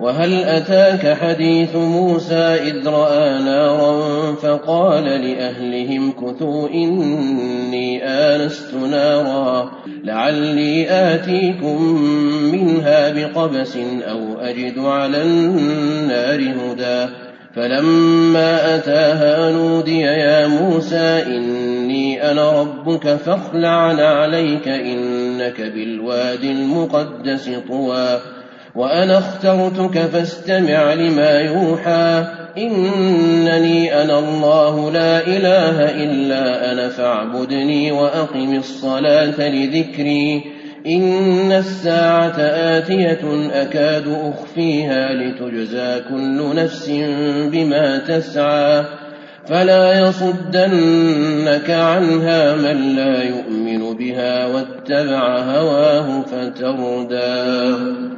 وهل أتاك حديث موسى إذ رأى نارا فقال لأهلهم كثوا إني آنست نارا لعلي آتيكم منها بقبس أو أجد على النار هدى فلما أتاها نودي يا موسى إني أنا ربك فاخلع عليك إنك بالواد المقدس طوى وأنا اخترتك فاستمع لما يوحى. إنني أنا الله لا إله إلا أنا فاعبدني وأقم الصلاة لذكري. إن الساعة آتية أكاد أخفيها لتجزى كل نفس بما تسعى. فلا يصدنك عنها من لا يؤمن بها واتبع هواه فتردى.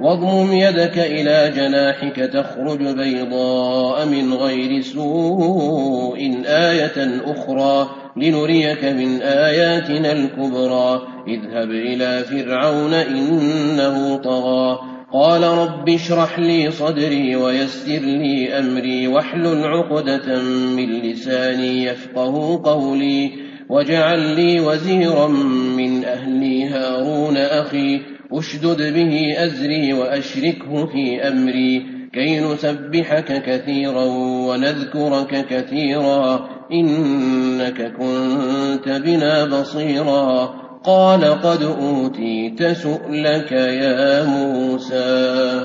واضمم يدك إلى جناحك تخرج بيضاء من غير سوء آية أخرى لنريك من آياتنا الكبرى. اذهب إلى فرعون إنه طغى. قال رب اشرح لي صدري ويسر لي أمري واحلل عقدة من لساني يفقه قولي. واجعل لي وزيرا من أهلي هارون أخي. أشدد به أزري وأشركه في أمري كي نسبحك كثيرا ونذكرك كثيرا إنك كنت بنا بصيرا قال قد أوتيت سؤلك يا موسى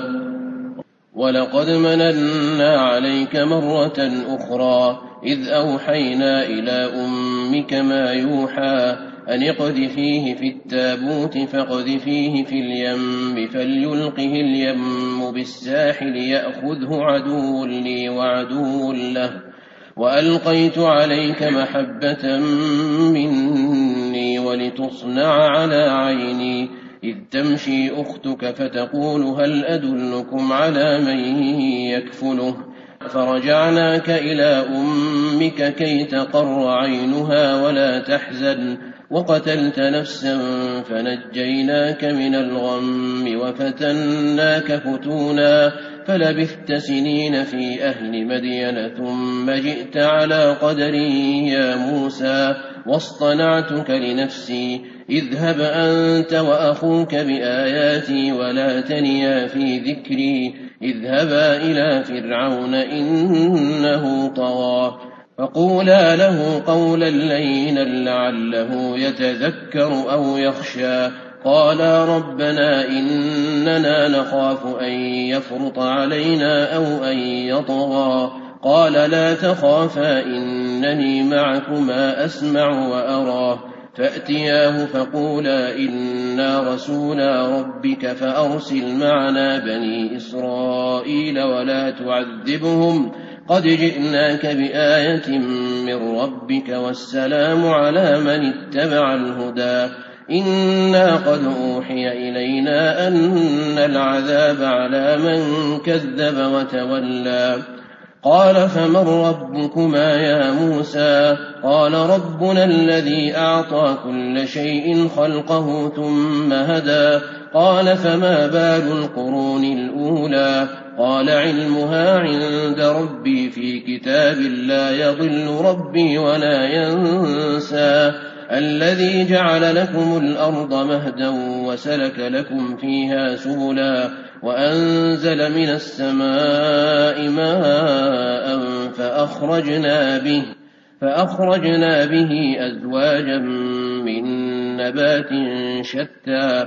ولقد مننا عليك مرة أخرى إذ أوحينا إلى أمك ما يوحى أن اقذفيه في التابوت فاقذفيه في اليم فليلقه اليم بالساحل يأخذه عدو لي وعدو له. وألقيت عليك محبة مني ولتصنع على عيني. إذ تمشي أختك فتقول هل أدلكم على من يكفله؟ فرجعناك إلى أمك كي تقر عينها ولا تحزن؟ وقتلت نفسا فنجيناك من الغم وفتناك فتونا فلبثت سنين في أهل مدين ثم جئت على قدري يا موسى واصطنعتك لنفسي اذهب أنت وأخوك بآياتي ولا تنيا في ذكري اذهبا إلى فرعون إنه طغى فقولا له قولا لينا لعله يتذكر أو يخشى. قالا ربنا إننا نخاف أن يفرط علينا أو أن يطغى. قال لا تخافا إنني معكما أسمع وأرى. فأتياه فقولا إنا رسولا ربك فأرسل معنا بني إسرائيل ولا تعذبهم. قد جئناك بآية من ربك والسلام على من اتبع الهدى إنا قد أوحي إلينا أن العذاب على من كذب وتولى قال فمن ربكما يا موسى قال ربنا الذي أعطى كل شيء خلقه ثم هدى قال فما بال القرون الأولى؟ قال علمها عند ربي في كتاب لا يضل ربي ولا ينسى. الذي جعل لكم الأرض مهدا وسلك لكم فيها سبلا وأنزل من السماء ماء فأخرجنا به فأخرجنا به أزواجا من نبات شتى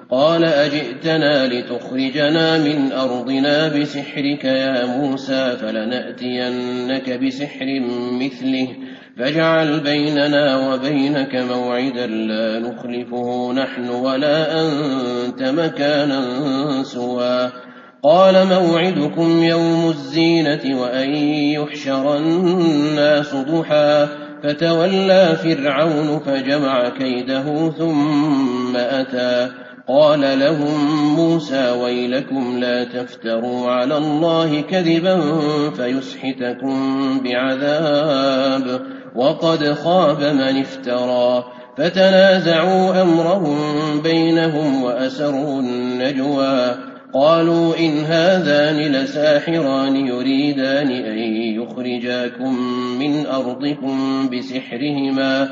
قال أجئتنا لتخرجنا من أرضنا بسحرك يا موسى فلنأتينك بسحر مثله فاجعل بيننا وبينك موعدا لا نخلفه نحن ولا أنت مكانا سوى. قال موعدكم يوم الزينة وأن يحشر الناس ضحى. فتولى فرعون فجمع كيده ثم أتى. قال لهم موسى ويلكم لا تفتروا على الله كذبا فيسحتكم بعذاب وقد خاب من افترى فتنازعوا أمرهم بينهم وأسروا النجوى قالوا إن هذان لساحران يريدان أن يخرجاكم من أرضكم بسحرهما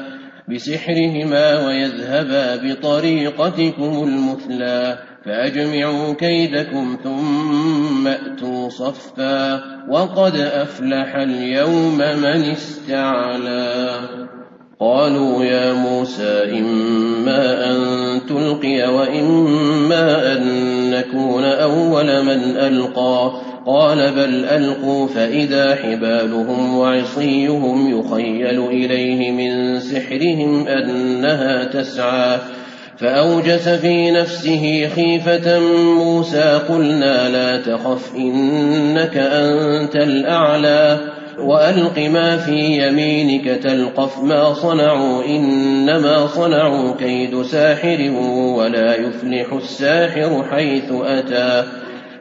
بسحرهما ويذهبا بطريقتكم المثلى فأجمعوا كيدكم ثم أتوا صفا وقد أفلح اليوم من استعلى. قالوا يا موسى إما أن تلقي وإما أن نكون أول من ألقى قال بل ألقوا فإذا حبالهم وعصيهم يخيل إليه من سحرهم أنها تسعى. فأوجس في نفسه خيفة موسى قلنا لا تخف إنك أنت الأعلى. وألق ما في يمينك تلقف ما صنعوا إنما صنعوا كيد ساحر ولا يفلح الساحر حيث أتى.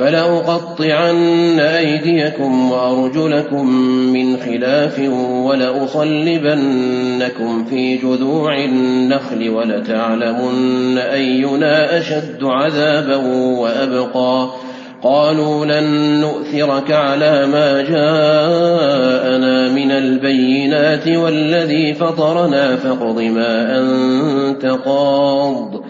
فلأقطعن أيديكم وأرجلكم من خلاف ولأصلبنكم في جذوع النخل ولتعلمن أينا أشد عذابا وأبقى. قالوا لن نؤثرك على ما جاءنا من البينات والذي فطرنا فاقض ما أنت قاض.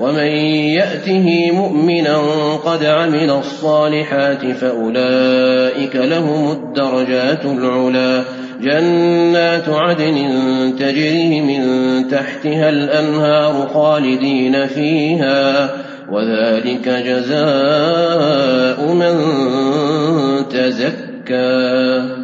ومن يأته مؤمنا قد عمل الصالحات فأولئك لهم الدرجات العلى جنات عدن تجري من تحتها الأنهار خالدين فيها. وذلك جزاء من تزكى.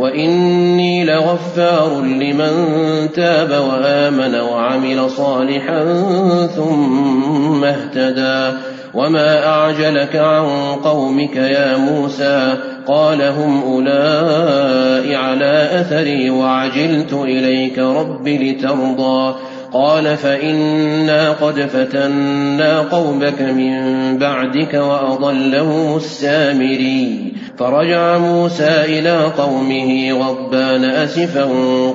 واني لغفار لمن تاب وامن وعمل صالحا ثم اهتدى وما اعجلك عن قومك يا موسى قال هم اولئك على اثري وعجلت اليك رب لترضى قال فإنا قد فتنا قومك من بعدك وأضلهم السامري. فرجع موسى إلى قومه غضبان أسفا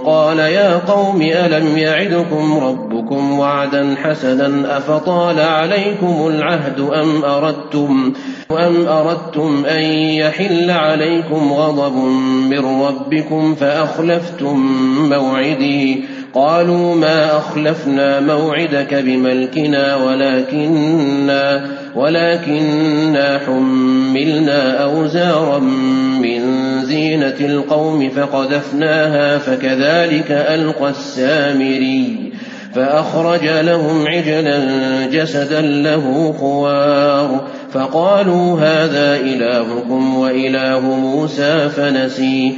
قال يا قوم ألم يعدكم ربكم وعدا حسنا أفطال عليكم العهد أم أردتم أم أردتم أن يحل عليكم غضب من ربكم فأخلفتم موعدي قالوا ما أخلفنا موعدك بملكنا ولكننا ولكننا حملنا أوزارا من زينة القوم فقذفناها فكذلك ألقى السامري فأخرج لهم عجلا جسدا له خوار فقالوا هذا إلهكم وإله موسى فنسي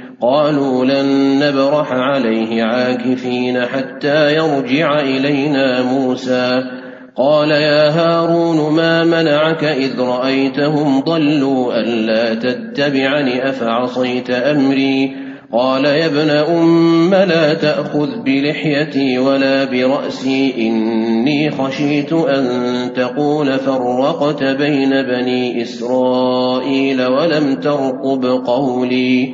قالوا لن نبرح عليه عاكفين حتى يرجع إلينا موسى. قال يا هارون ما منعك إذ رأيتهم ضلوا ألا تتبعني أفعصيت أمري؟ قال يا ابن أم لا تأخذ بلحيتي ولا برأسي إني خشيت أن تقول فرقت بين بني إسرائيل ولم ترقب قولي.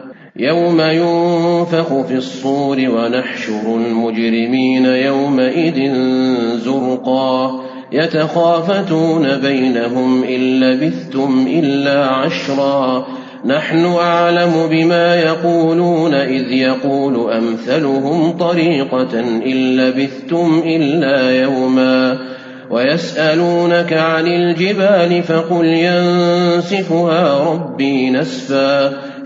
يوم ينفخ في الصور ونحشر المجرمين يومئذ زرقا يتخافتون بينهم إن لبثتم إلا عشرا نحن أعلم بما يقولون إذ يقول أمثلهم طريقة إن لبثتم إلا يوما ويسألونك عن الجبال فقل ينسفها ربي نسفا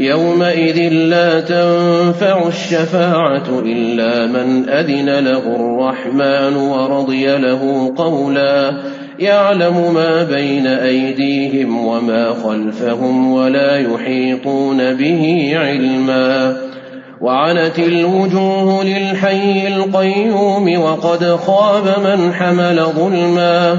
يومئذ لا تنفع الشفاعة إلا من أذن له الرحمن ورضي له قولا يعلم ما بين أيديهم وما خلفهم ولا يحيطون به علما وعنت الوجوه للحي القيوم وقد خاب من حمل ظلما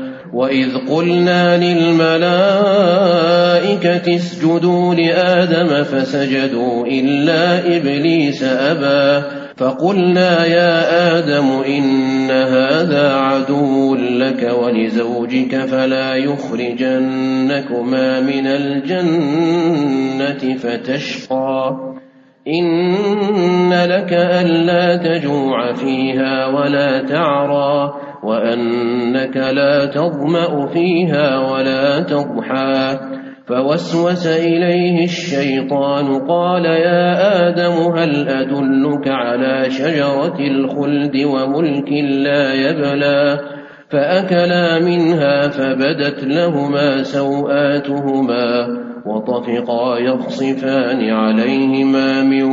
واذ قلنا للملائكه اسجدوا لادم فسجدوا الا ابليس ابى فقلنا يا آدم ان هذا عدو لك ولزوجك فلا يخرجنكما من الجنه فتشقى ان لك الا تجوع فيها ولا تعرى وأنك لا تظمأ فيها ولا تضحى. فوسوس إليه الشيطان قال يا آدم هل أدلك على شجرة الخلد وملك لا يبلى؟ فأكلا منها فبدت لهما سوآتهما وطفقا يخصفان عليهما من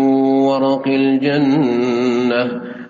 ورق الجنة.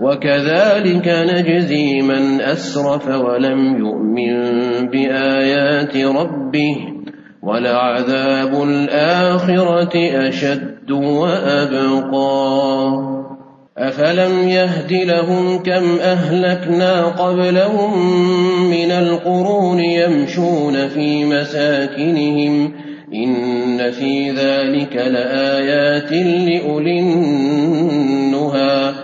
وكذلك نجزي من أسرف ولم يؤمن بآيات ربه ولعذاب الآخرة أشد وأبقى. أفلم يهد لهم كم أهلكنا قبلهم من القرون يمشون في مساكنهم إن في ذلك لآيات لأولي النهى.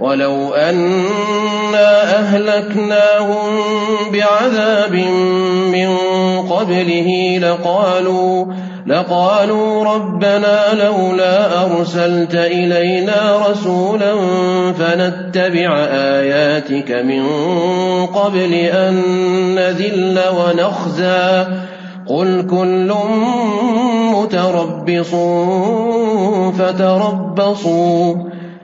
ولو أنا أهلكناهم بعذاب من قبله لقالوا لقالوا ربنا لولا أرسلت إلينا رسولا فنتبع آياتك من قبل أن نذل ونخزى. قل كل متربص فتربصوا.